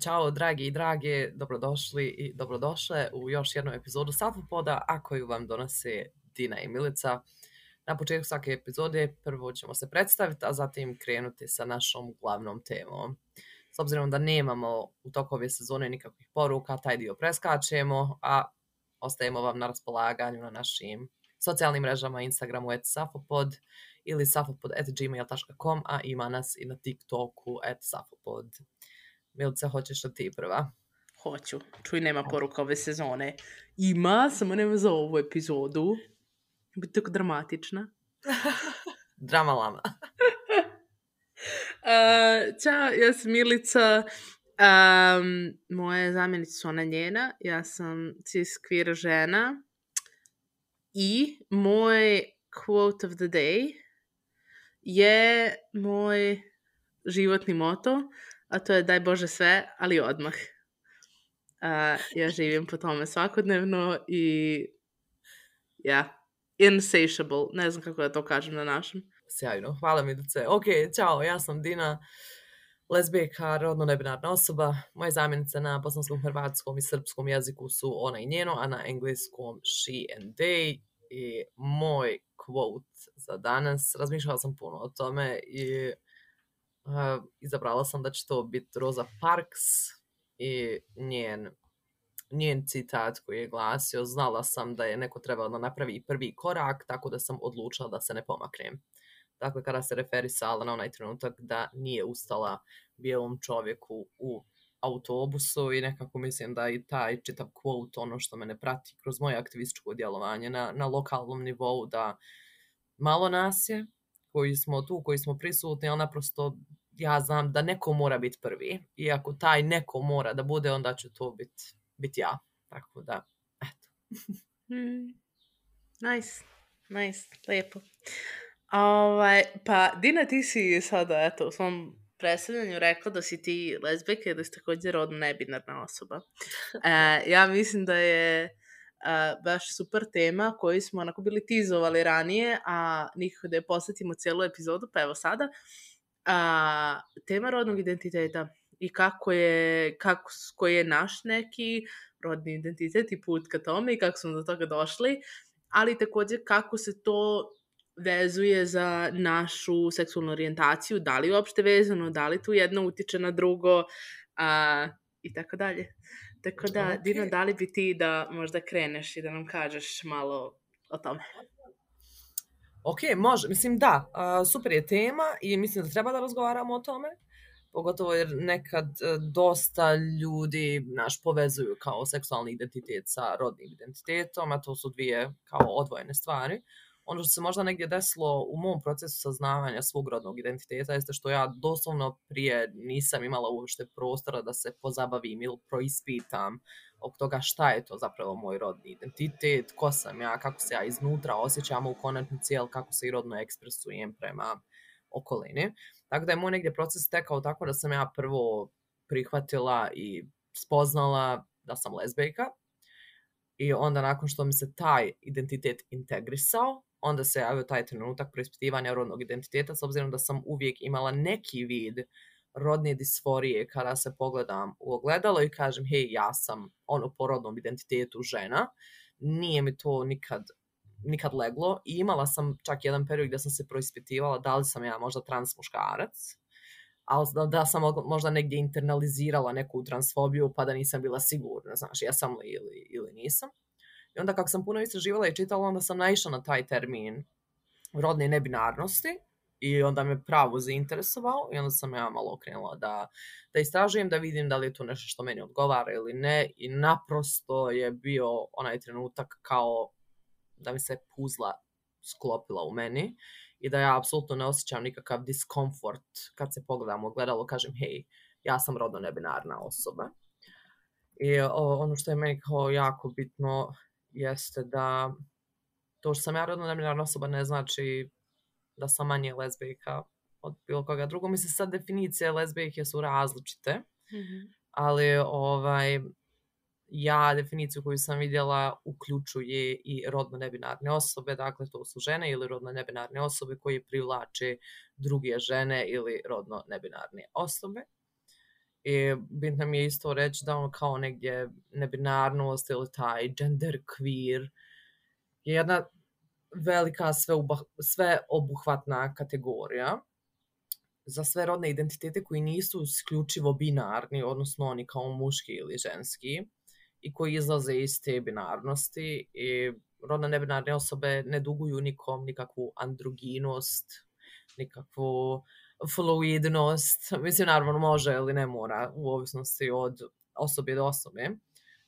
Ćao dragi i drage, dobrodošli i dobrodošle u još jednu epizodu Safopoda, a koju vam donose Dina i Milica. Na početku svake epizode prvo ćemo se predstaviti, a zatim krenuti sa našom glavnom temom. S obzirom da nemamo u toku ove sezone nikakvih poruka, taj dio preskačemo, a ostajemo vam na raspolaganju na našim socijalnim mrežama, Instagramu at safopod ili safopod at gmail.com, a ima nas i na TikToku at safopod. Milica, hoćeš li ti prva? Hoću. Čuj, nema poruka ove sezone. Ima, samo nema za ovu epizodu. Biti tako dramatična. Drama lama. uh, ćao, ja sam Milica. Um, moje zamjenice su ona njena. Ja sam cis queer žena. I moj quote of the day je moj životni moto a to je daj Bože sve, ali odmah. Uh, ja živim po tome svakodnevno i ja, insatiable, ne znam kako da to kažem na našem. Sjajno, hvala mi Duce. Ok, čao, ja sam Dina, lesbijka, rodno nebinarna osoba. Moje zamjenice na bosanskom, hrvatskom i srpskom jeziku su ona i njeno, a na engleskom she and they. I moj quote za danas, razmišljala sam puno o tome i uh, izabrala sam da će to biti Rosa Parks i njen, njen citat koji je glasio znala sam da je neko trebao da napravi prvi korak, tako da sam odlučila da se ne pomaknem. Dakle, kada se referisala na onaj trenutak da nije ustala bijelom čovjeku u autobusu i nekako mislim da i taj čitav quote, ono što me ne prati kroz moje aktivističko djelovanje na, na lokalnom nivou, da malo nas je, koji smo tu, koji smo prisutni, ali naprosto ja znam da neko mora biti prvi. I ako taj neko mora da bude, onda će to biti bit ja. Tako da, eto. mm. Nice, nice, lijepo. Ovaj, pa, Dina, ti si sada, eto, u svom predstavljanju rekla da si ti lezbijka i da si također rodno nebinarna osoba. E, ja mislim da je uh, baš super tema koju smo onako bili tizovali ranije, a nikako da je posvetimo cijelu epizodu, pa evo sada. A, tema rodnog identiteta i kako je, kako, koji je naš neki rodni identitet i put ka tome i kako smo do toga došli, ali također kako se to vezuje za našu seksualnu orijentaciju, da li uopšte vezano, da li tu jedno utiče na drugo a, i tako dalje. Tako da, okay. Dino, da li bi ti da možda kreneš i da nam kažeš malo o tome? Ok, može. Mislim, da, uh, super je tema i mislim da treba da razgovaramo o tome. Pogotovo jer nekad uh, dosta ljudi naš povezuju kao seksualni identitet sa rodnim identitetom, a to su dvije kao odvojene stvari ono što se možda negdje desilo u mom procesu saznavanja svog rodnog identiteta jeste što ja doslovno prije nisam imala uopšte prostora da se pozabavim ili proispitam oko toga šta je to zapravo moj rodni identitet, ko sam ja, kako se ja iznutra osjećam u konačnici, ali kako se i rodno ekspresujem prema okolini. Tako da je moj negdje proces tekao tako da sam ja prvo prihvatila i spoznala da sam lezbejka, I onda nakon što mi se taj identitet integrisao, onda se javio taj trenutak preispitivanja rodnog identiteta, s obzirom da sam uvijek imala neki vid rodne disforije kada se pogledam u ogledalo i kažem, hej, ja sam ono po rodnom identitetu žena, nije mi to nikad nikad leglo i imala sam čak jedan period gdje sam se proispitivala da li sam ja možda trans muškarac, ali da, da sam možda negdje internalizirala neku transfobiju pa da nisam bila sigurna, znaš, jesam li ili, ili nisam. I onda kako sam puno istraživala i čitala, onda sam naišla na taj termin rodne nebinarnosti i onda me pravo zainteresovao i onda sam ja malo okrenula da, da istražujem, da vidim da li je to nešto što meni odgovara ili ne i naprosto je bio onaj trenutak kao da mi se puzla sklopila u meni i da ja apsolutno ne osjećam nikakav diskomfort kad se pogledam u gledalo, kažem hej, ja sam rodno nebinarna osoba. I o, ono što je meni kao jako bitno jeste da to što sam ja rodno nebinarna osoba ne znači da sam manje lezbijka od bilo koga drugog. Mislim, sad definicije lezbijke su različite, mm -hmm. ali ovaj, ja definiciju koju sam vidjela uključuje i rodno nebinarne osobe, dakle to su žene ili rodno nebinarne osobe koje privlače druge žene ili rodno nebinarne osobe. I bitno mi je isto reći da ono kao negdje nebinarnost ili taj gender queer je jedna velika sve obuhvatna kategorija za sve rodne identitete koji nisu isključivo binarni, odnosno oni kao muški ili ženski i koji izlaze iz te binarnosti i rodno nebinarne osobe ne duguju nikom nikakvu androginost, nikakvu fluidnost. Mislim, naravno može ili ne mora u ovisnosti od osobe do osobe.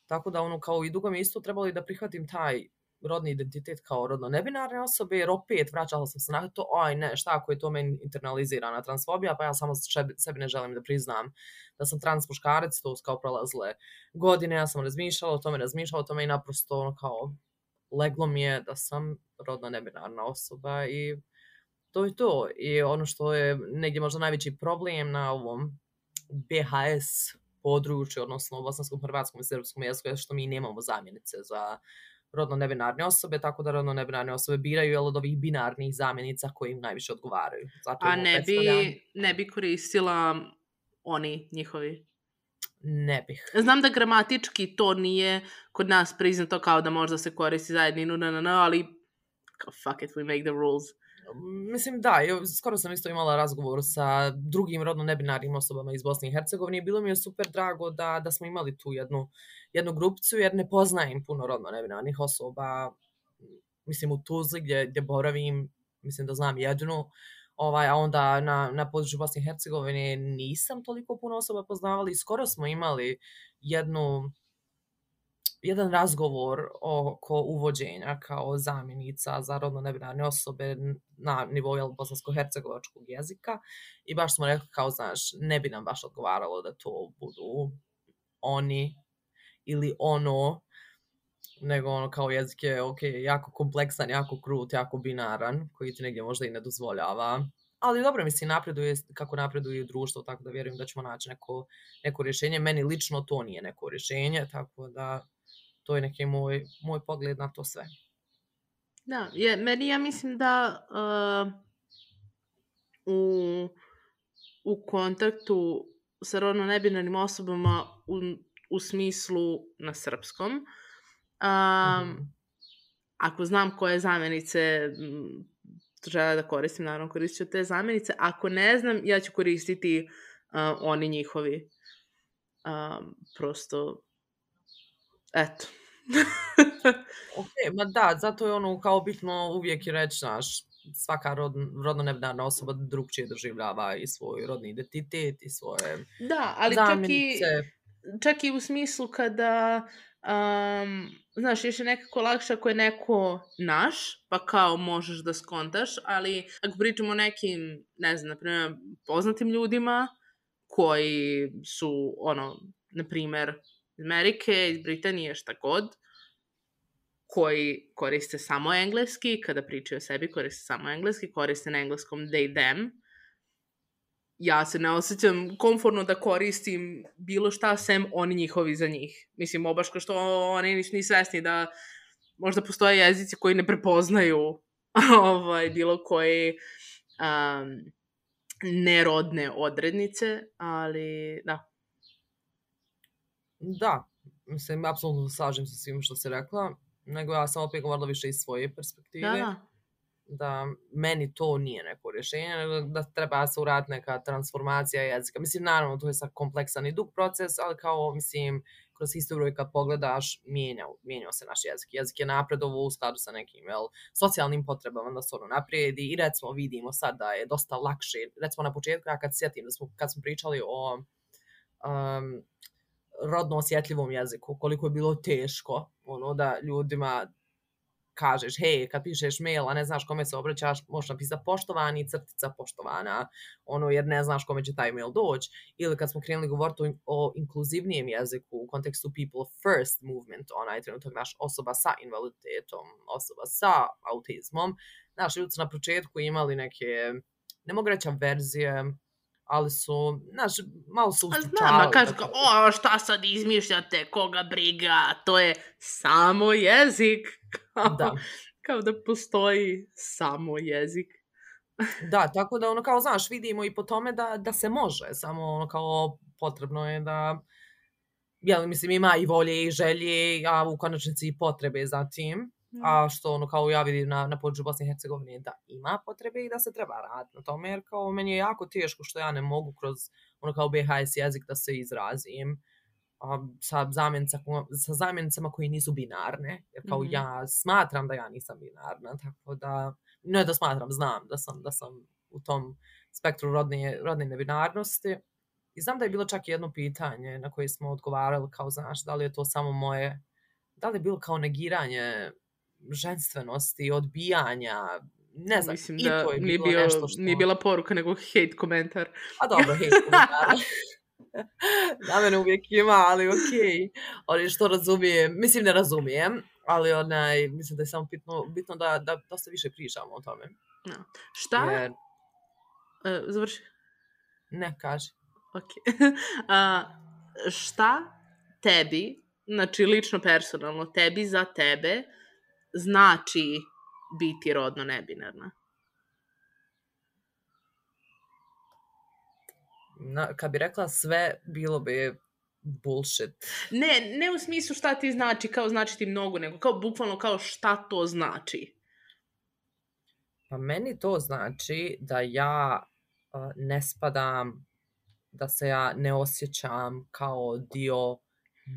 Tako da ono kao i dugo mi isto trebalo i da prihvatim taj rodni identitet kao rodno nebinarne osobe, jer opet vraćala sam se na to, aj ne, šta ako je to meni internalizirana transfobija, pa ja samo sebi ne želim da priznam da sam trans muškarac, to kao prolazile godine, ja sam razmišljala o tome, razmišljala o tome i naprosto ono kao leglo mi je da sam rodno nebinarna osoba i to je to. I ono što je negdje možda najveći problem na ovom BHS području, odnosno u bosanskom, hrvatskom i srpskom jeziku, je što mi nemamo zamjenice za rodno nebinarne osobe, tako da rodno nebinarne osobe biraju jel, od ovih binarnih zamjenica koji im najviše odgovaraju. Zato A ne bi, ne bi koristila oni njihovi? Ne bih. Znam da gramatički to nije kod nas priznato kao da možda se koristi zajedninu, na, na, na, ali fuck it, we make the rules. Mislim da, skoro sam isto imala razgovor sa drugim rodno nebinarnim osobama iz Bosne i Hercegovine i bilo mi je super drago da, da smo imali tu jednu, jednu grupicu jer ne poznajem puno rodno nebinarnih osoba. Mislim u Tuzli gdje, gdje boravim, mislim da znam jednu, ovaj, a onda na, na području Bosne i Hercegovine nisam toliko puno osoba poznavali. Skoro smo imali jednu jedan razgovor oko uvođenja kao zamjenica za rodno nebinarne osobe na nivou bosansko-hercegovačkog jezika i baš smo rekli kao, znaš, ne bi nam baš odgovaralo da to budu oni ili ono, nego ono kao jezik je ok, jako kompleksan, jako krut, jako binaran, koji ti negdje možda i ne dozvoljava. Ali dobro, mislim, napreduje kako napreduje društvo, tako da vjerujem da ćemo naći neko, neko rješenje. Meni lično to nije neko rješenje, tako da to je neki moj, moj pogled na to sve. Da, je, meni ja mislim da uh, u, u kontaktu sa rodno nebinarnim osobama u, u smislu na srpskom, um, mm-hmm. ako znam koje zamenice žele da koristim, naravno koristit ću te zamenice. Ako ne znam, ja ću koristiti uh, oni njihovi. Um, prosto Eto. ok, ma da, zato je ono kao bitno uvijek i reći, znaš, svaka rod, rodno nebinarna osoba drugčije doživljava i svoj rodni identitet i svoje Da, ali čak i, čak i u smislu kada, um, znaš, još je nekako lakše ako je neko naš, pa kao možeš da skontaš, ali ako pričamo o nekim, ne znam, na primjer, poznatim ljudima koji su, ono, na primjer, Amerike, iz Britanije, šta god, koji koriste samo engleski, kada pričaju o sebi koriste samo engleski, koriste na engleskom they, them. Ja se ne osjećam komfortno da koristim bilo šta sem oni njihovi za njih. Mislim, obaš kao što oni nisu ni svesni da možda postoje jezici koji ne prepoznaju ovaj, bilo koje um, nerodne odrednice, ali da, Da, mislim, apsolutno slažem se svim što si rekla, nego ja sam opet govorila više iz svoje perspektive. Da, da. Da meni to nije neko rješenje, nego da treba se uraditi neka transformacija jezika. Mislim, naravno, to je sad kompleksan i dug proces, ali kao, mislim, kroz istoriju kad pogledaš, mijenjao, mijenjao se naš jezik. Jezik je napredovo u skladu sa nekim jel, socijalnim potrebama da se ono naprijedi i recimo vidimo sad da je dosta lakše. Recimo na početku, ja kad sjetim da smo, kad smo pričali o um, rodno osjetljivom jeziku, koliko je bilo teško ono da ljudima kažeš, hej, kad pišeš mail, a ne znaš kome se obraćaš, možeš napisati poštovani, crtica poštovana, ono, jer ne znaš kome će taj mail doći. Ili kad smo krenuli govoriti o, inkluzivnijem jeziku u kontekstu people first movement, onaj trenutak, naš osoba sa invaliditetom, osoba sa autizmom, znaš, ljudi su na početku imali neke, ne mogu reći verzije, ali su, znaš, malo su ustučavali. Znam, kažu kao, o, šta sad izmišljate, koga briga, to je samo jezik. Kao, da. Kao da postoji samo jezik. da, tako da ono kao, znaš, vidimo i po tome da, da se može, samo ono kao potrebno je da jel, mislim, ima i volje i želje, a u konačnici i potrebe za tim. Mm. A što ono kao ja vidim na, na području Bosne i Hercegovine da ima potrebe i da se treba raditi na tome, jer kao meni je jako teško što ja ne mogu kroz ono kao BHS jezik da se izrazim a, sa, zamjenicama, sa zamjenicama koji nisu binarne, jer kao Mhm. ja smatram da ja nisam binarna, tako da, ne da smatram, znam da sam, da sam u tom spektru rodne, rodne nebinarnosti. I znam da je bilo čak jedno pitanje na koje smo odgovarali kao, znaš, da li je to samo moje, da li je bilo kao negiranje ženstvenosti, odbijanja, ne znam, Mislim i da to je nije, bilo nešto što... nije bila poruka, nego hate komentar. A dobro, hej, komentara. da mene uvijek ima, ali okej. Ali što razumijem, mislim ne razumijem, ali onaj, mislim da je samo bitno, bitno da, da dosta više pričamo o tome. Šta? Jer, E, završi. ne, kaži. Ok. A, šta tebi, znači lično personalno, tebi za tebe znači biti rodno nebinarna? Na, kad bi rekla sve, bilo bi bullshit. Ne, ne u smislu šta ti znači, kao znači ti mnogo, nego kao bukvalno kao šta to znači. Pa meni to znači da ja uh, ne spadam, da se ja ne osjećam kao dio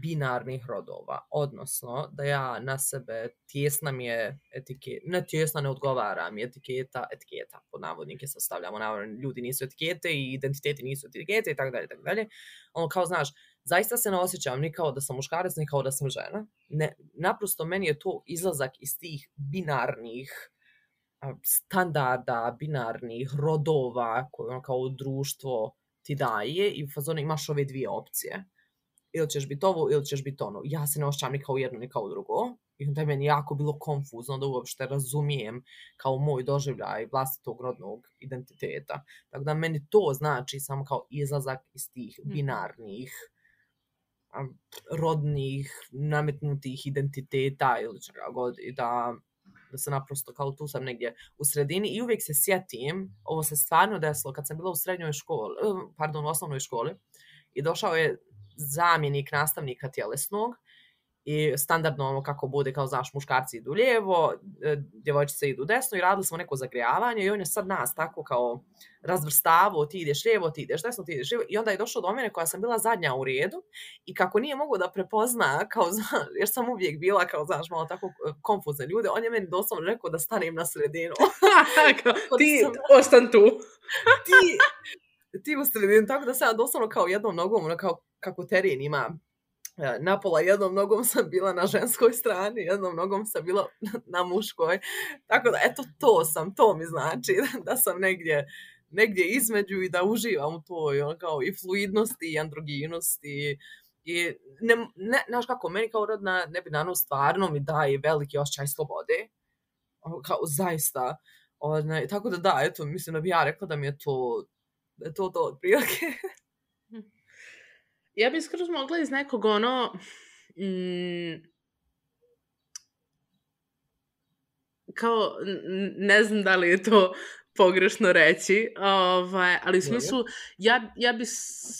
binarnih rodova, odnosno da ja na sebe tjesna mi je etiketa, ne tjesna ne odgovara mi etiketa, etiketa, pod navodnike sastavljamo, navodno ljudi nisu etikete i identiteti nisu etikete i tako dalje, tako dalje. Ono kao, znaš, zaista se ne osjećam ni kao da sam muškarac, ni kao da sam žena. Ne, naprosto meni je to izlazak iz tih binarnih standarda, binarnih rodova koje ono kao društvo ti daje i u fazonu imaš ove dvije opcije. Ili ćeš biti ovo, ili ćeš biti ono. Ja se ne osjećam ni kao jedno, ni kao drugo. I onda je meni jako bilo konfuzno da uopšte razumijem kao moj doživljaj vlastitog rodnog identiteta. Tako da meni to znači samo kao izlazak iz tih Mhm. binarnih rodnih, nametnutih identiteta ili čega god i da, da se naprosto kao tu sam negdje u sredini i uvijek se sjetim, ovo se stvarno desilo kad sam bila u srednjoj školi, pardon, u osnovnoj školi i došao je zamjenik nastavnika tjelesnog i standardno ono kako bude, kao znaš, muškarci idu lijevo, e, djevojčice idu desno i radili smo neko zagrijavanje i on je sad nas tako kao razvrstavao, ti ideš lijevo, ti ideš desno, ti ideš lijevo i onda je došao do mene koja sam bila zadnja u redu i kako nije mogao da prepozna, kao, znaš, jer sam uvijek bila kao, znaš, malo tako e, konfuzne ljude, on je meni doslovno rekao da stanem na sredinu. Da ti, sam- ostan tu. ti, ti u sredinu, tako da sam doslovno kao jednom nogom, ono kao kako teren ima e, napola jednom nogom sam bila na ženskoj strani, jednom nogom sam bila na muškoj. Tako da, eto, to sam, to mi znači da sam negdje, negdje između i da uživam u toj, ono, kao i fluidnosti i androginosti. I ne, ne, znaš kako, meni kao rodna nebinarnost stvarno mi daje veliki osjećaj slobode. Ono, kao, zaista. One, tako da da, eto, mislim da bi ja rekla da mi je to, to to od prilike. Ja bih skroz mogla iz nekog ono... Mm, kao, ne znam da li je to pogrešno reći, ovaj, ali u smislu, ja, ja bi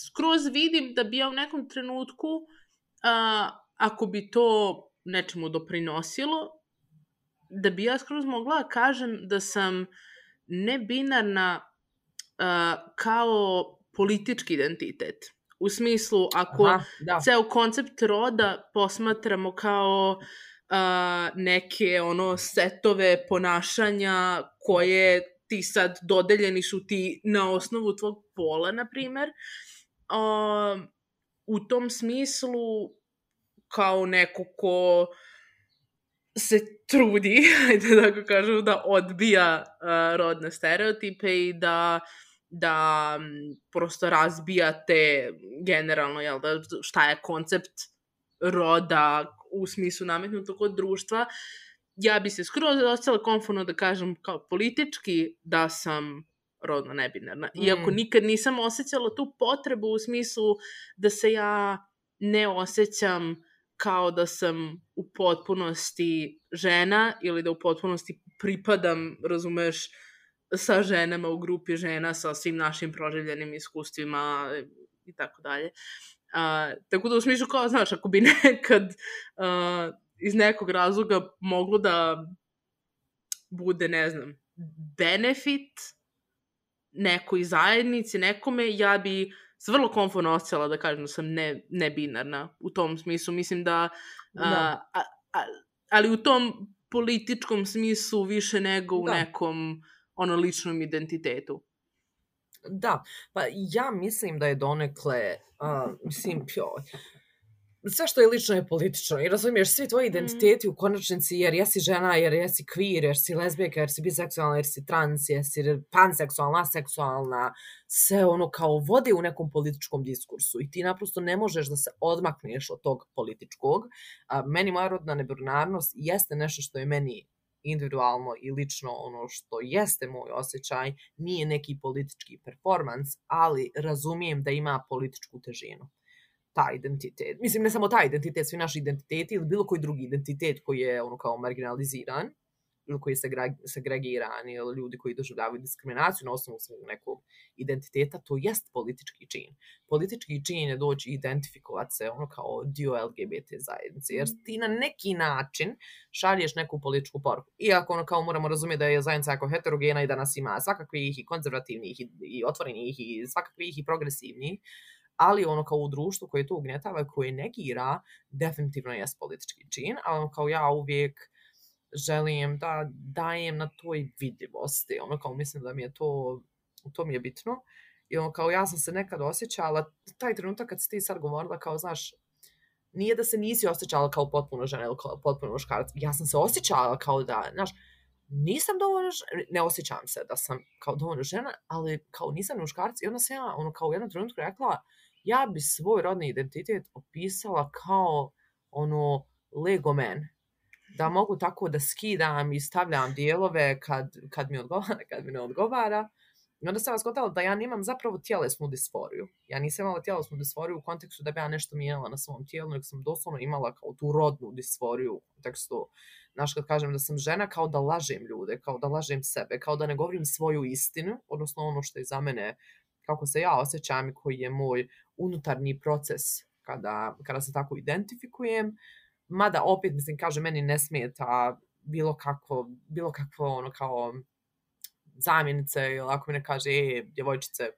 skroz vidim da bi ja u nekom trenutku, a, ako bi to nečemu doprinosilo, da bi ja skroz mogla da kažem da sam nebinarna kao politički identitet. U smislu, ako Aha, da. ceo koncept roda posmatramo kao a, neke ono setove ponašanja koje ti sad dodeljeni su ti na osnovu tvog pola, na primer. A, u tom smislu kao neko ko se trudi, ajde da tako kažem, da odbija uh, rodne stereotipe i da da prosto razbija te generalno, jel da, šta je koncept roda u smislu nametnutog kod društva, ja bi se skroz ostala konforno da kažem kao politički da sam rodno nebinarna. Iako Mm. nikad nisam osjećala tu potrebu u smislu da se ja ne osjećam kao da sam u potpunosti žena ili da u potpunosti pripadam, razumeš, sa ženama u grupi žena sa svim našim proživljenim iskustvima i tako dalje. A, tako da u smislu kao, znaš, ako bi nekad uh, iz nekog razloga moglo da bude, ne znam, benefit nekoj zajednici, nekome, ja bi se vrlo komforno osjećala da kažem da sam ne, ne binarna u tom smislu. Mislim da, da. A, a, ali u tom političkom smislu više nego u da. nekom ono ličnom identitetu. Da, pa ja mislim da je donekle, uh, mislim, joj, sve što je lično je politično i razumiješ svi tvoji mm. identiteti mm. u konačnici jer jesi žena, jer jesi queer, jer si lesbijka, jer si biseksualna, jer si trans, jer si panseksualna, aseksualna, sve ono kao vodi u nekom političkom diskursu i ti naprosto ne možeš da se odmakneš od tog političkog. A, meni moja rodna nebinarnost jeste nešto što je meni individualno i lično ono što jeste moj osjećaj, nije neki politički performans, ali razumijem da ima političku težinu taj identitet. Mislim, ne samo taj identitet, svi naši identiteti ili bilo koji drugi identitet koji je ono kao marginaliziran koji je segregiran ili ljudi koji doživljavaju diskriminaciju na osnovu svog nekog identiteta, to jest politički čin. Politički čin je doći identifikovati se ono kao dio LGBT zajednice, jer ti na neki način šalješ neku političku poruku. Iako ono kao moramo razumjeti da je zajednica jako heterogena i da nas ima svakakvih i konzervativnih i, i otvorenih i svakakvih i progresivnih, ali ono kao u društvu koje to ugnjetava, koje negira, definitivno je politički čin, ali ono kao ja uvijek želim da dajem na toj vidljivosti, ono kao mislim da mi je to, to mi je bitno. I ono kao ja sam se nekad osjećala, taj trenutak kad si ti sad govorila kao, znaš, nije da se nisi osjećala kao potpuno žena ili kao potpuno muškarac, ja sam se osjećala kao da, znaš, nisam dovoljno, ne osjećam se da sam kao dovoljno žena, ali kao nisam muškarac i onda sam ja ono kao u jednom trenutku rekla, ja bi svoj rodni identitet opisala kao ono Lego man. Da mogu tako da skidam i stavljam dijelove kad, kad mi odgovara, kad mi ne odgovara. I onda sam vas da ja nemam zapravo tjelesnu disforiju. Ja nisam imala tjelesnu disforiju u kontekstu da bi ja nešto mijenjala na svom tijelu, nego sam doslovno imala kao tu rodnu disforiju u kontekstu, znaš kad kažem da sam žena, kao da lažem ljude, kao da lažem sebe, kao da ne govorim svoju istinu, odnosno ono što je za mene kako se ja osjećam i koji je moj unutarnji proces kada, kada se tako identifikujem. Mada opet, mislim, kaže, meni ne smeta bilo kako, bilo kakvo ono kao zamjenice ili ako mi ne kaže, e, djevojčice,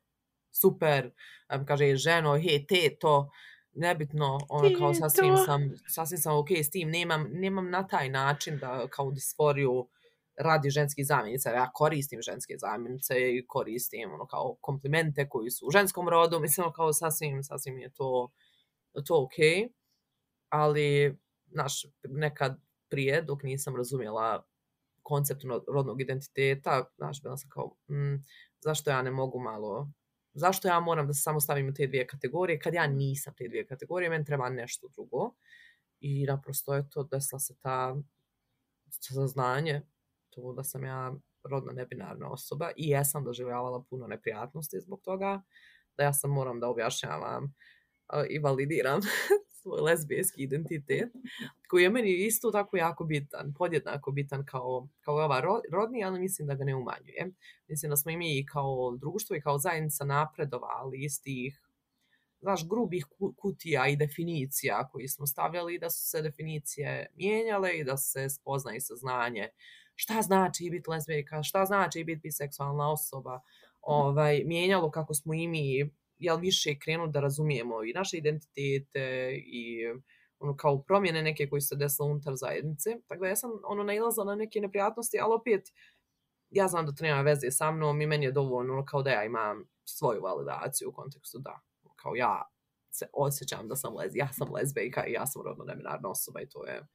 super, um, kaže, e, ženo, he, te, to, nebitno, ono kao sasvim sam, sasvim sam ok s tim, nemam, nemam na taj način da kao disforiju radi ženskih zamjenica. Ja koristim ženske zamjenice i koristim ono kao komplimente koji su u ženskom rodu. Mislim kao sasvim, sasvim je to, to ok. Ali, znaš, nekad prije, dok nisam razumjela koncept rodnog identiteta, znaš, bila sam kao, mm, zašto ja ne mogu malo, zašto ja moram da se samo stavim u te dvije kategorije, kad ja nisam te dvije kategorije, meni treba nešto drugo. I naprosto je to, desila se ta saznanje to da sam ja rodno nebinarna osoba i jesam doživljavala puno neprijatnosti zbog toga, da ja sam moram da objašnjavam i validiram svoj lesbijski identitet, koji je meni isto tako jako bitan, podjednako bitan kao, kao ova rodni, ali mislim da ga ne umanjuje. Mislim da smo i mi kao društvo i kao zajednica napredovali iz tih znaš, grubih kutija i definicija koji smo stavljali, da su se definicije mijenjale i da se spozna i saznanje šta znači biti lezbijka, šta znači biti biseksualna osoba, ovaj, mijenjalo kako smo i mi jel, više krenuli da razumijemo i naše identitete i ono, kao promjene neke koji se desile unutar zajednice. Tako da ja sam ono, nailazala na neke neprijatnosti, ali opet ja znam da to nema veze sa mnom i meni je dovoljno ono, kao da ja imam svoju validaciju u kontekstu da, kao ja se osjećam da sam lez, ja sam lezbejka i ja sam rodno neminarna osoba i to je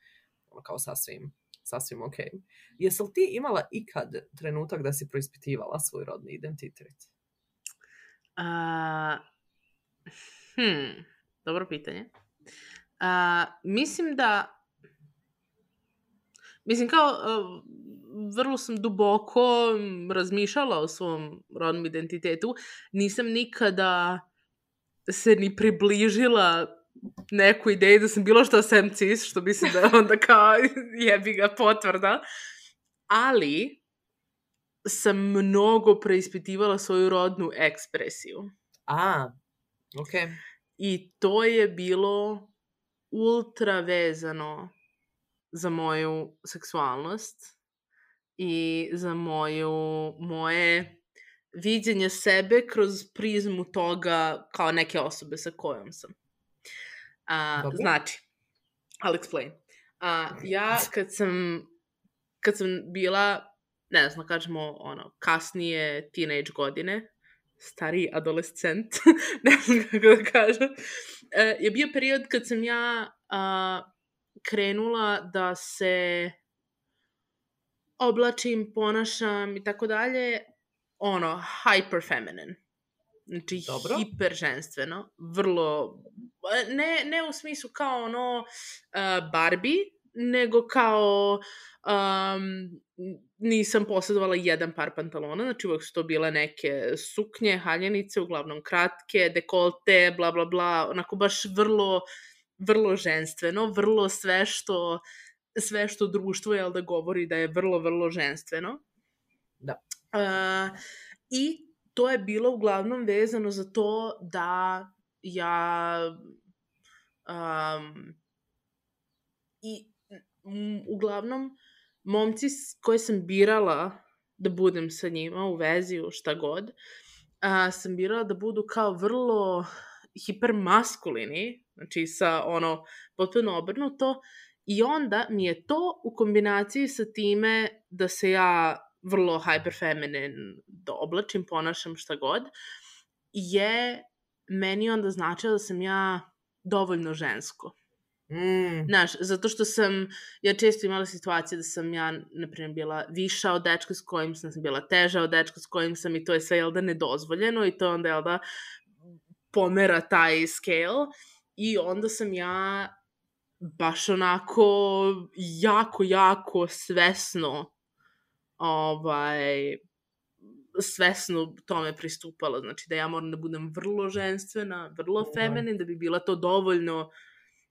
ono, kao sasvim sasvim ok. Jesi li ti imala ikad trenutak da si proispitivala svoj rodni identitet? Uh, hmm, dobro pitanje. Uh, mislim da Mislim kao, uh, vrlo sam duboko razmišljala o svom rodnom identitetu. Nisam nikada se ni približila neku ideju da sam bilo što sem cis, što mislim da onda kao jebi ga potvrda. Ali sam mnogo preispitivala svoju rodnu ekspresiju. A, Ok. I to je bilo ultra vezano za moju seksualnost i za moju, moje viđenje sebe kroz prizmu toga kao neke osobe sa kojom sam. A, znači, I'll explain. A, ja kad sam, kad sam bila, ne znam, kažemo, ono, kasnije teenage godine, stari adolescent, ne znam kako da kažem, e, je bio period kad sam ja a, krenula da se oblačim, ponašam i tako dalje, ono, hyper feminine. Znači, Dobro. hiper ženstveno, vrlo, ne, ne u smislu kao ono uh, Barbie, nego kao um, nisam posjedovala jedan par pantalona, znači uvek su to bile neke suknje, haljenice, uglavnom kratke, dekolte, bla bla bla, onako baš vrlo, vrlo ženstveno, vrlo sve što sve što društvo jel da govori da je vrlo, vrlo ženstveno. Da. Uh, I to je bilo uglavnom vezano za to da ja um, i m, uglavnom momci koje sam birala da budem sa njima u vezi u šta god, a, sam birala da budu kao vrlo hipermaskulini, znači sa ono potpuno obrnuto, i onda mi je to u kombinaciji sa time da se ja vrlo hyperfeminin da oblačim, ponašam šta god, je meni onda značilo da sam ja dovoljno žensko. Mm. Znaš, zato što sam, ja često imala situacije da sam ja, na primjer, bila viša od dečka s kojim sam, sam bila teža od dečka s kojim sam i to je sve, jel da, nedozvoljeno i to onda, jel da, pomera taj scale i onda sam ja baš onako jako, jako svesno ovaj, svesno tome pristupala. Znači da ja moram da budem vrlo ženstvena, vrlo Mhm. feminin, da bi bila to dovoljno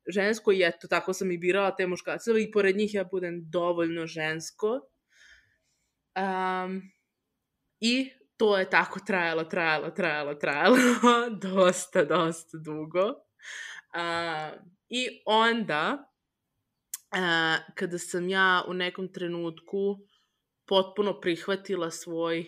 žensko i eto, tako sam i birala te muškarce i pored njih ja budem dovoljno žensko. Um, I to je tako trajalo, trajalo, trajalo, trajalo, dosta, dosta dugo. Uh, I onda, uh, kada sam ja u nekom trenutku potpuno prihvatila svoj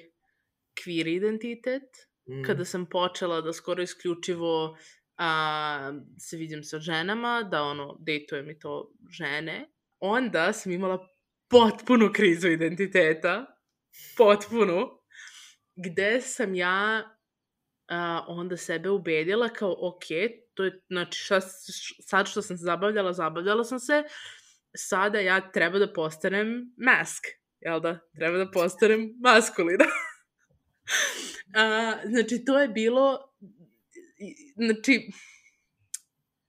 queer identitet, Mm. kada sam počela da skoro isključivo a, se vidim sa ženama, da ono, dejtujem i to žene, onda sam imala potpunu krizu identiteta, potpunu, gde sam ja a, onda sebe ubedila kao, ok, to je, znači, šta, sad što sam se zabavljala, zabavljala sam se, sada ja treba da postanem mask, jel da? Treba da postanem maskulina. A, znači, to je bilo, znači,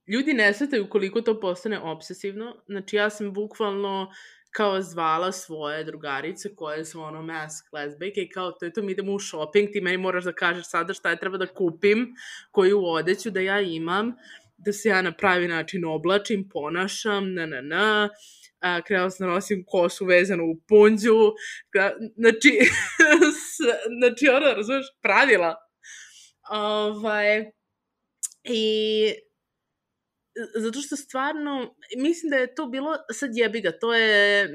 ljudi ne svetaju koliko to postane obsesivno. Znači, ja sam bukvalno kao zvala svoje drugarice koje su ono mask lesbijke i kao to je to mi idemo u shopping, ti meni moraš da kažeš sada šta je treba da kupim, koju odeću da ja imam, da se ja na pravi način oblačim, ponašam, na na na, a, krenula sam da nosim kosu vezanu u punđu, znači, znači ono, razumeš, pravila. Ovaj, I zato što stvarno, mislim da je to bilo, sad jebi ga, to je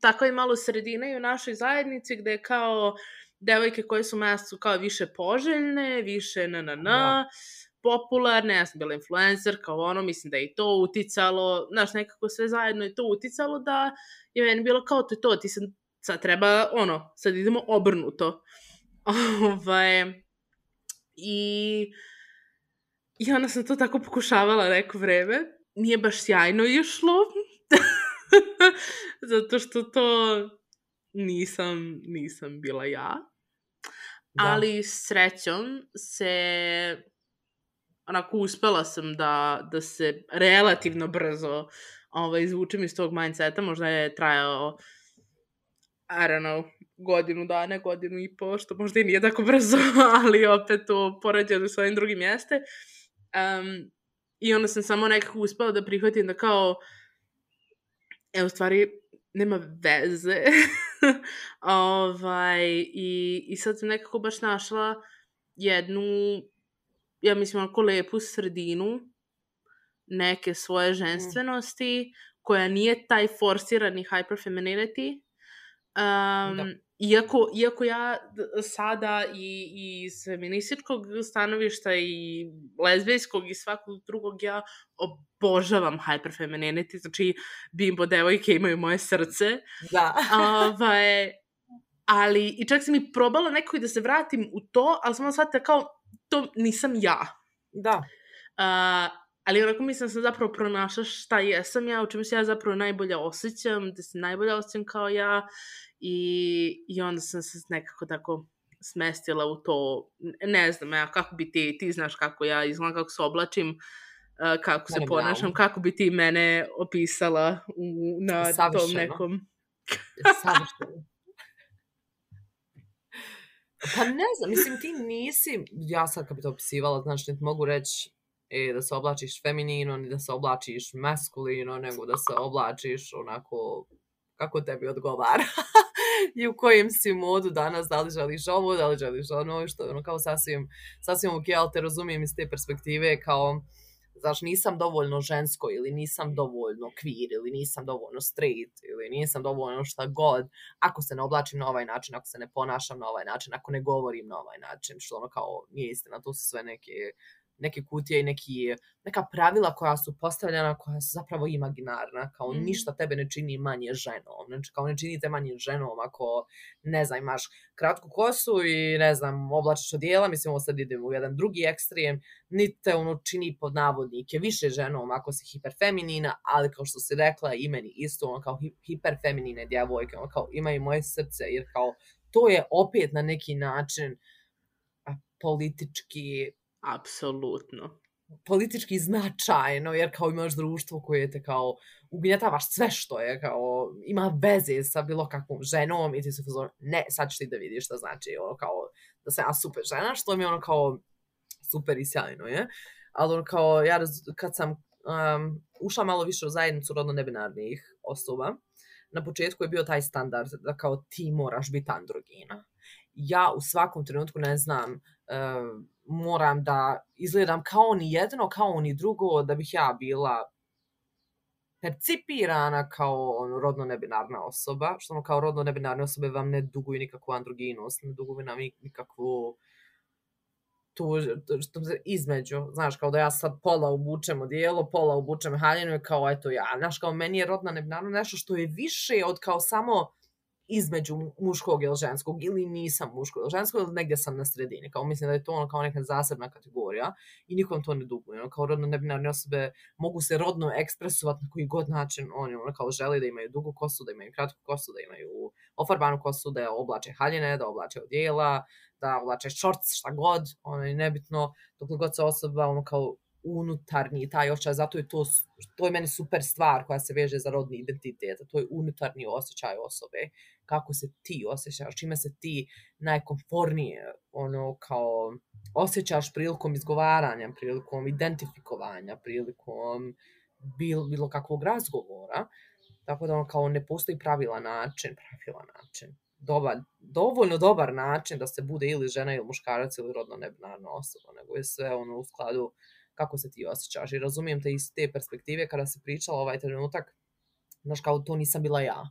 tako je malo sredina i u našoj zajednici gde je kao devojke koje su su kao više poželjne, više na na na, Da. popularne, ja sam bila influencer, kao ono, mislim da je i to uticalo, znaš, nekako sve zajedno je to uticalo da je meni bilo kao to je to, ti sad, sad treba, ono, sad idemo obrnuto. ovaj, i, I onda sam to tako pokušavala neko vreme. Nije baš sjajno išlo. Zato što to nisam, nisam bila ja. Da. Ali srećom se onako uspela sam da, da se relativno brzo ovaj, izvučem iz tog mindseta. Možda je trajao I don't know, godinu dana, godinu i po, što možda i nije tako brzo, ali opet u poređenju sa ovim drugim jeste. Um, I onda sam samo nekako uspela da prihvatim da kao, e, u stvari, nema veze. ovaj, i, I sad sam nekako baš našla jednu ja mislim, onako lepu sredinu neke svoje ženstvenosti, koja nije taj forsirani hyperfemininity. Um, Da. Iako, iako ja sada i, i iz feminističkog stanovišta i lezbijskog i svakog drugog ja obožavam hyperfemininity, znači bimbo devojke imaju moje srce. Da. ovaj, ali, i čak sam i probala neko i da se vratim u to, ali sam shvatila kao, to nisam ja. Da. Uh, ali onako mislim da sam zapravo pronašla šta jesam ja, u čemu se ja zapravo najbolje osjećam, da se najbolje osjećam kao ja i, i onda sam se nekako tako smestila u to, ne znam ja, kako bi ti, ti znaš kako ja izgledam, kako se oblačim, kako se ponašam, kako bi ti mene opisala u, na tom Savršeno. nekom... Savršeno. Pa ne znam, mislim ti nisi, ja sad kad bi to opisivala, znači niti mogu reći e, da se oblačiš feminino, ni da se oblačiš maskulino, nego da se oblačiš onako kako tebi odgovara. I u kojem si modu danas, da li želiš ovo, da li želiš ono, što ono kao sasvim, sasvim ok, ali te razumijem iz te perspektive kao, znaš, nisam dovoljno žensko ili nisam dovoljno queer ili nisam dovoljno straight ili nisam dovoljno šta god ako se ne oblačim na ovaj način, ako se ne ponašam na ovaj način, ako ne govorim na ovaj način, što ono kao nije istina, to su sve neke neke kutije i neki, neka pravila koja su postavljena, koja su zapravo imaginarna, kao Mhm. ništa tebe ne čini manje ženom, znači kao ne čini te manje ženom ako, ne znam, imaš kratku kosu i, ne znam, oblačiš odijela, mislim, ovo sad idemo u jedan drugi ekstrem, niti te ono čini pod navodnike više ženom ako si hiperfeminina, ali kao što si rekla i meni isto, ono kao hi- hiperfeminine djevojke, ono kao imaju moje srce, jer kao to je opet na neki način politički Apsolutno. politički značajno, jer kao imaš društvo koje te kao ugnjetavaš sve što je kao ima veze sa bilo kakvom ženom i ti se fazon, ne, sad ćeš ti da vidiš šta znači ono kao da sam ja super žena, što mi je ono kao super i sjajno je. Ali ono kao, ja raz, kad sam um, ušla malo više u zajednicu rodno nebinarnih osoba, na početku je bio taj standard da kao ti moraš biti androgina. Ja u svakom trenutku ne znam, um, moram da izgledam kao ni jedno, kao ni drugo, da bih ja bila percipirana kao ono, rodno nebinarna osoba, što ono kao rodno nebinarne osobe vam ne duguju nikakvu androginost, ne duguju nam ni- nikakvu tu, to- što se između, znaš, kao da ja sad pola obučem odijelo, pola obučem haljinu i kao eto ja, znaš, kao meni je rodna nebinarna nešto što je više od kao samo između muškog ili ženskog, ili nisam muško ili žensko, ili negdje sam na sredini. Kao mislim da je to ono kao neka zasebna kategorija i nikom to ne duguje. Ono, kao rodno nebinarne osobe mogu se rodno ekspresovati na koji god način oni ono kao žele da imaju dugu kosu, da imaju kratku kosu, da imaju ofarbanu kosu, da oblače haljine, da oblače odijela, da oblače šorc, šta god, ono nebitno, dok god se osoba ono kao unutarnji taj osjećaj, zato je to, to je meni super stvar koja se veže za rodni identitet, to je unutarnji osjećaj osobe, kako se ti osjećaš, čime se ti najkomfornije ono kao osjećaš prilikom izgovaranja, prilikom identifikovanja, prilikom bil, bilo kakvog razgovora, tako da ono kao ne postoji pravila način, pravila način, dobar, dovoljno dobar način da se bude ili žena ili muškarac ili rodno nebinarna osoba, nego je sve ono u skladu kako se ti osjećaš. I razumijem te iz te perspektive kada se pričala ovaj trenutak, znaš kao to nisam bila ja.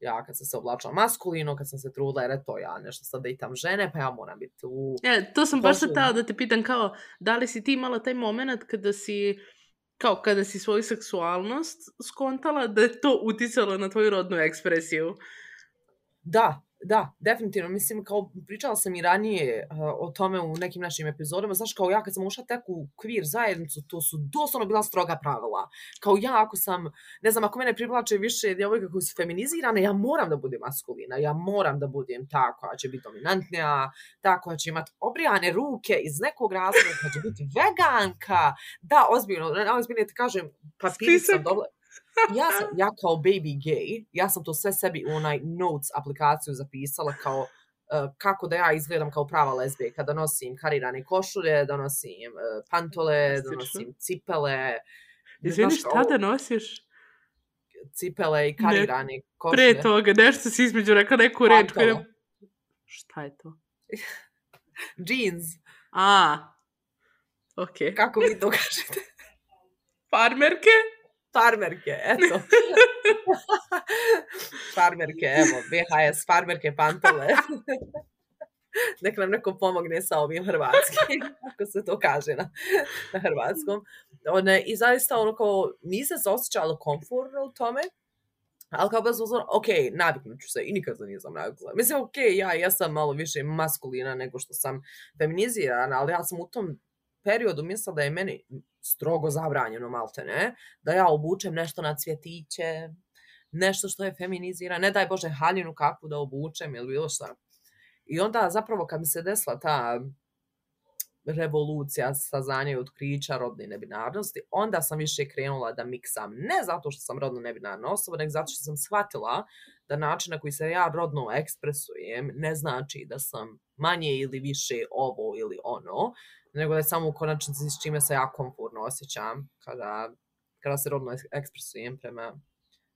Ja kad sam se oblačila maskulino, kad sam se trudila, jer eto ja nešto sad dejtam žene, pa ja moram biti u... E, to sam baš sad da te pitam kao, da li si ti imala taj moment kada si, kao kada si svoju seksualnost skontala da je to uticalo na tvoju rodnu ekspresiju? Da, da, definitivno. Mislim, kao pričala sam i ranije uh, o tome u nekim našim epizodama. Znaš, kao ja kad sam ušla tek u queer zajednicu, to su doslovno bila stroga pravila. Kao ja ako sam, ne znam, ako mene privlače više djevojke koje su feminizirane, ja moram da budem maskulina. Ja moram da budem ta koja će biti dominantnija, ta koja će imati obrijane ruke iz nekog razloga, koja će biti veganka. Da, ozbiljno, ne, ozbiljno ti kažem, papiri sam Spisak. dobila, ja, sam, ja kao baby gay, ja sam to sve sebi u onaj notes aplikaciju zapisala kao uh, kako da ja izgledam kao prava lezbijka, da nosim karirane košulje, da nosim uh, pantole, da nosim cipele, Izvini, znaš, šta da nosiš? cipele i karirane košulje. Pre toga, nešto si između rekla neku reč. Pantalo. Šta je to? Jeans. A, Ok. Kako vi to kažete? Farmerke? Farmerke, eto. farmerke, evo, VHS, farmerke, pantole. Nek nam neko pomogne sa ovim hrvatskim, ako se to kaže na, na hrvatskom. One, I zaista ono kao, nisam se osjećala komfortno u tome, ali kao bez uzora, ok, naviknut ću se i nikad se nisam navikla. Mislim, ok, ja, ja sam malo više maskulina nego što sam feminizirana, ali ja sam u tom periodu mislila da je meni strogo zabranjeno, malte ne, da ja obučem nešto na cvjetiće, nešto što je feminizira, ne daj Bože haljinu kakvu da obučem ili bilo šta. I onda zapravo kad mi se desila ta revolucija saznanja i otkrića rodne nebinarnosti, onda sam više krenula da miksam. Ne zato što sam rodno nebinarna osoba, nego zato što sam shvatila da način na koji se ja rodno ekspresujem ne znači da sam manje ili više ovo ili ono, nego da je samo u konačnici s čime se ja komfortno osjećam kada, kada se rodno ekspresujem prema,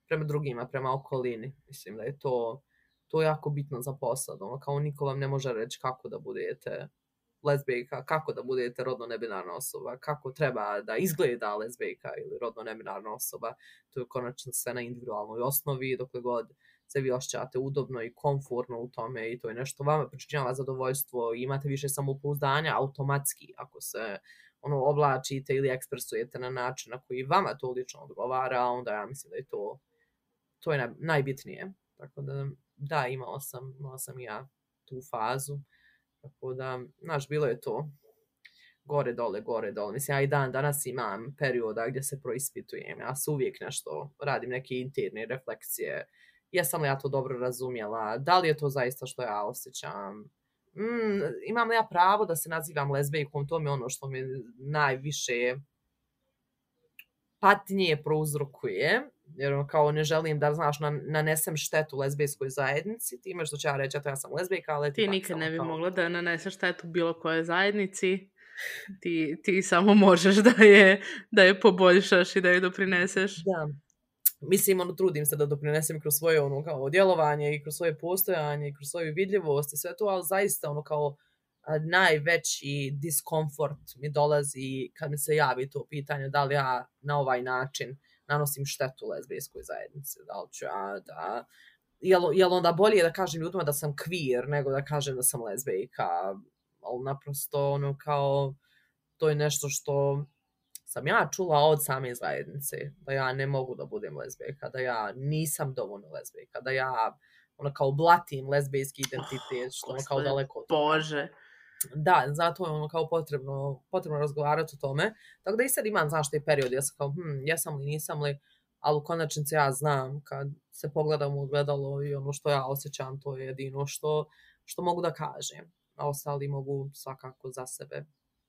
prema drugima, prema okolini. Mislim da je to, to jako bitno za posad. Ono, kao niko vam ne može reći kako da budete lezbijka, kako da budete rodno nebinarna osoba, kako treba da izgleda lezbijka ili rodno nebinarna osoba. To je konačno sve na individualnoj osnovi, dokle god se vi osjećate udobno i komfortno u tome i to je nešto vama pričinjava zadovoljstvo i imate više samopouzdanja automatski ako se ono oblačite ili ekspresujete na način na koji vama to lično odgovara, onda ja mislim da je to to je najbitnije. Tako da, da, imala sam, imala sam ja tu fazu. Tako da, znaš, bilo je to gore, dole, gore, dole. Mislim, ja i dan danas imam perioda gdje se proispitujem. Ja se uvijek nešto, radim neke interne refleksije. Jesam li ja to dobro razumjela? Da li je to zaista što ja osjećam? Mm, imam li ja pravo da se nazivam lezbejkom? To mi je ono što mi najviše patnje prouzrokuje jer kao ne želim da, znaš, nanesem štetu lezbijskoj zajednici, time što ću ja reći, eto ja sam lezbijka, ali... Ti nikad ne bi kao... mogla da naneseš štetu bilo koje zajednici, ti, ti samo možeš da je, da je poboljšaš i da je doprineseš. Da. Mislim, ono, trudim se da doprinesem kroz svoje ono, kao djelovanje i kroz svoje postojanje i kroz svoju vidljivost i sve to, ali zaista ono kao najveći diskomfort mi dolazi kad mi se javi to pitanje da li ja na ovaj način nanosim štetu lezbijskoj zajednici, da li ću ja da... Jel, jel onda bolje da kažem ljudima da sam queer nego da kažem da sam lezbijka, ali naprosto ono kao to je nešto što sam ja čula od same zajednice, da ja ne mogu da budem lezbijka, da ja nisam dovoljno lezbijka, da ja ono kao blatim lezbijski identitet, što ono kao daleko od Bože da, zato je ono kao potrebno, potrebno razgovarati o tome. Tako da i sad imam, znaš, taj period, ja sam kao, hm, jesam li, nisam li, ali u konačnici ja znam kad se pogledam u gledalo i ono što ja osjećam, to je jedino što, što mogu da kažem. A ostali mogu svakako za sebe,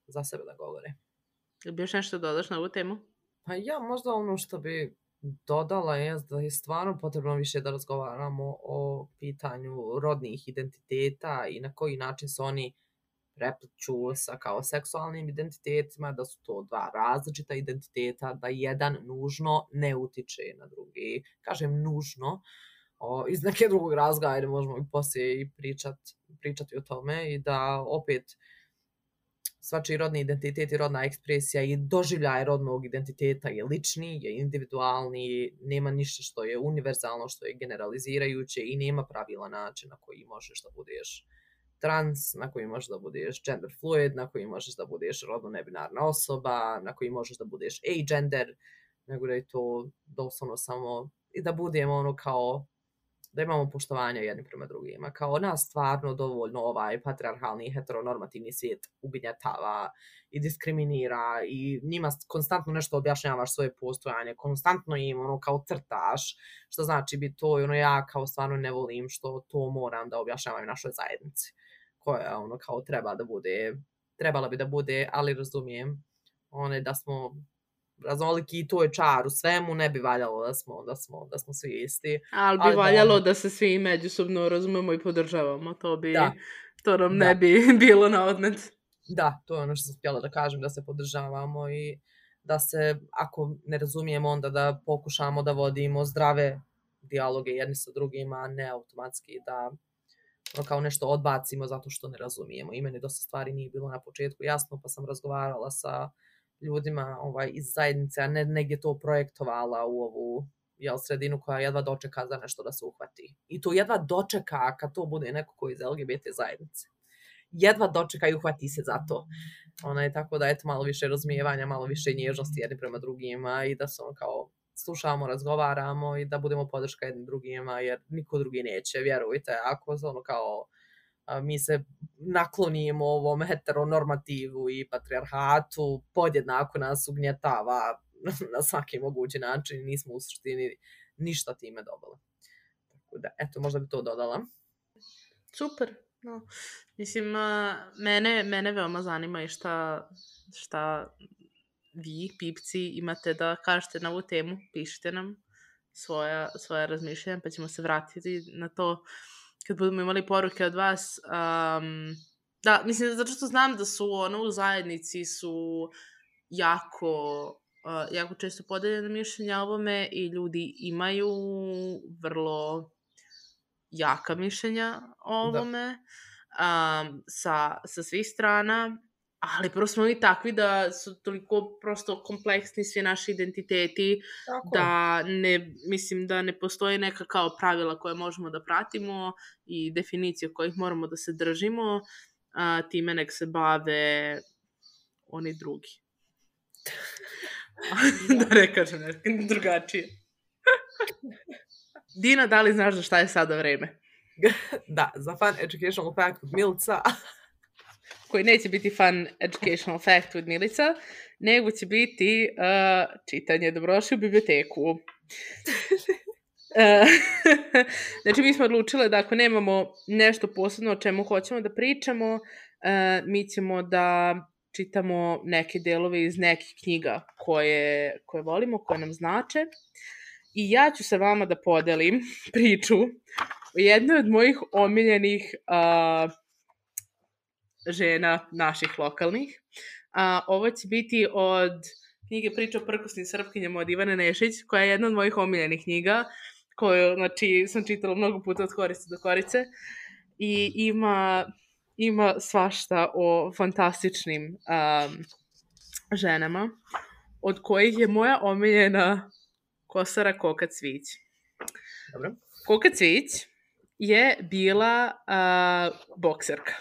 za sebe da govore. Ili bi još nešto dodaš na ovu temu? Pa ja, možda ono što bi dodala je da je stvarno potrebno više da razgovaramo o pitanju rodnih identiteta i na koji način su oni prepliču sa kao seksualnim identitetima, da su to dva različita identiteta, da jedan nužno ne utiče na drugi. Kažem nužno, o, iz neke drugog razloga, ajde možemo i poslije i pričat, pričati o tome i da opet svačiji rodni identitet i rodna ekspresija i doživljaj rodnog identiteta je lični, je individualni, nema ništa što je univerzalno, što je generalizirajuće i nema pravila načina koji možeš da budeš trans, na koji možeš da budeš gender fluid, na koji možeš da budeš rodno nebinarna osoba, na koji možeš da budeš agender, nego da je to doslovno samo i da budemo ono kao da imamo poštovanje jedni prema drugima. Kao nas stvarno dovoljno ovaj patriarhalni heteronormativni svijet uginjatava i diskriminira i njima konstantno nešto objašnjavaš svoje postojanje, konstantno im ono kao crtaš, što znači bi to ono ja kao stvarno ne volim što to moram da objašnjavam našoj zajednici koja ono kao treba da bude, trebala bi da bude, ali razumijem one da smo raznoliki i to je čar u svemu, ne bi valjalo da smo, da smo, da smo svi isti. Ali bi ali valjalo da, da se svi međusobno razumemo i podržavamo, to bi, da. to nam da. ne bi bilo na odmet. Da, to je ono što sam htjela da kažem, da se podržavamo i da se, ako ne razumijemo, onda da pokušamo da vodimo zdrave dijaloge jedni sa drugima, ne automatski da ono kao nešto odbacimo zato što ne razumijemo. I meni dosta stvari nije bilo na početku jasno, pa sam razgovarala sa ljudima ovaj, iz zajednice, a ne negdje to projektovala u ovu jel, sredinu koja jedva dočeka za nešto da se uhvati. I to jedva dočeka kad to bude neko koji iz LGBT zajednice. Jedva dočeka i uhvati se za to. Ona je tako da eto malo više razumijevanja, malo više nježnosti jedni prema drugima i da se ono kao slušamo, razgovaramo i da budemo podrška jednim drugima, jer niko drugi neće, vjerujte, ako ono kao mi se naklonimo ovom heteronormativu i patrijarhatu, podjednako nas ugnjetava na svaki mogući način i nismo u suštini ništa time dobili. Tako da, eto, možda bi to dodala. Super. No. Mislim, mene, mene veoma zanima i šta, šta vi, pipci, imate da kažete na ovu temu. Pišite nam svoja, svoja razmišljanja, pa ćemo se vratiti na to kad budemo imali poruke od vas. Um, da, mislim, zato što znam da su ono u zajednici su jako uh, jako često podeljene mišljenja o ovome i ljudi imaju vrlo jaka mišljenja o da. ovome da. um, sa, sa svih strana, ali prvo smo mi takvi da su toliko prosto kompleksni svi naši identiteti Tako. da ne, mislim da ne postoji neka kao pravila koje možemo da pratimo i definicije kojih moramo da se držimo, a, time nek se bave oni drugi. da ne kažem nešto drugačije. Dina, da li znaš za šta je sada vreme? da, za Fun Educational Fact od Milica. Koji neće biti Fun Educational Fact od Milica, nego će biti uh, čitanje Dobrodošli u biblioteku. Uh, znači, mi smo odlučile da ako nemamo nešto posebno o čemu hoćemo da pričamo, uh, mi ćemo da čitamo neke delove iz nekih knjiga koje, koje volimo, koje nam znače. I ja ću sa vama da podelim priču o jednoj od mojih omiljenih uh, žena naših lokalnih. A, ovo će biti od knjige Priča o prkosnim srpkinjama od Ivane Nešić, koja je jedna od mojih omiljenih knjiga, koju znači, sam čitala mnogo puta od korice do korice. I ima ima svašta o fantastičnim um, ženama, od kojih je moja omiljena Kosara Koka Cvić. Dobro. Koka Cvić je bila uh, bokserka.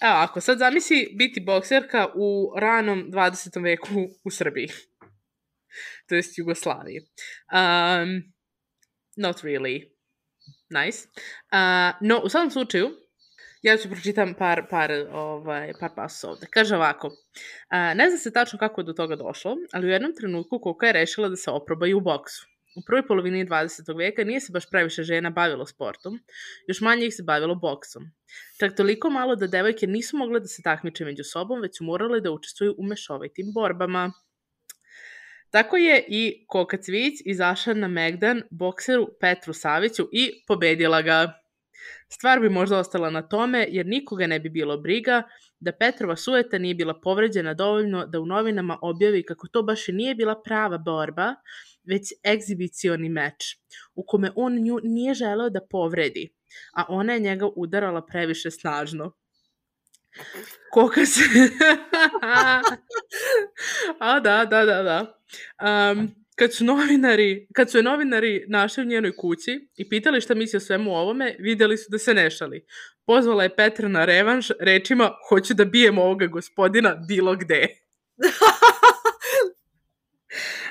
Evo, ako sad zamisli biti bokserka u ranom 20. veku u Srbiji. to jest Jugoslaviji. Um, not really. Nice. Uh, no, u svakom slučaju, Ja ću pročitam par, par, ovaj, par pasa ovde. Kaže ovako, a, ne zna se tačno kako je do toga došlo, ali u jednom trenutku Koka je rešila da se oprobaju u boksu. U prvoj polovini 20. veka nije se baš previše žena bavilo sportom, još manje ih se bavilo boksom. Čak toliko malo da devojke nisu mogle da se takmiče među sobom, već su morale da učestvuju u mešovitim borbama. Tako je i Koka Cvić izašla na Megdan bokseru Petru Saviću i pobedila ga. Stvar bi možda ostala na tome, jer nikoga ne bi bilo briga da Petrova sueta nije bila povređena dovoljno da u novinama objavi kako to baš i nije bila prava borba, već egzibicioni meč, u kome on nju nije želeo da povredi, a ona je njega udarala previše snažno. Koka se... a da, da, da, da. Um, kad su novinari, kad su je novinari našli u njenoj kući i pitali šta misli o svemu ovome, videli su da se ne šali. Pozvala je Petra na revanš rečima hoću da bijem ovoga gospodina bilo gde.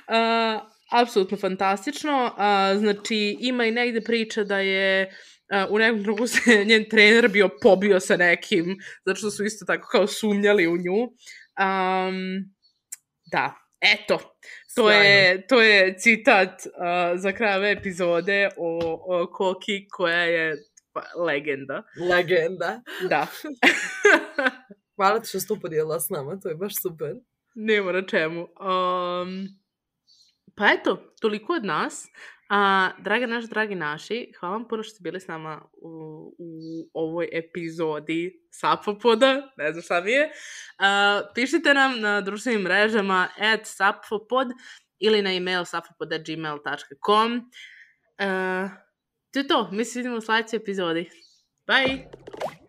uh, apsolutno fantastično. Uh, znači, ima i negde priča da je uh, u nekom drugu se njen trener bio pobio sa nekim, zato što su isto tako kao sumnjali u nju. Um, da, eto, To je, to je citat uh, za kraj ove epizode o, o Koki koja je pa, legenda. Legenda. Da. Hvala ti što si to podijelila s nama, to je baš super. Nema na čemu. Um, pa eto, toliko od nas. A, dragi naši, dragi naši, hvala vam puno što ste bili s nama u, u ovoj epizodi Sapopoda, ne znam šta mi je. A, pišite nam na društvenim mrežama at sapopod ili na email sapopod.gmail.com. To je to, mi se vidimo u sledećoj epizodi. Bye!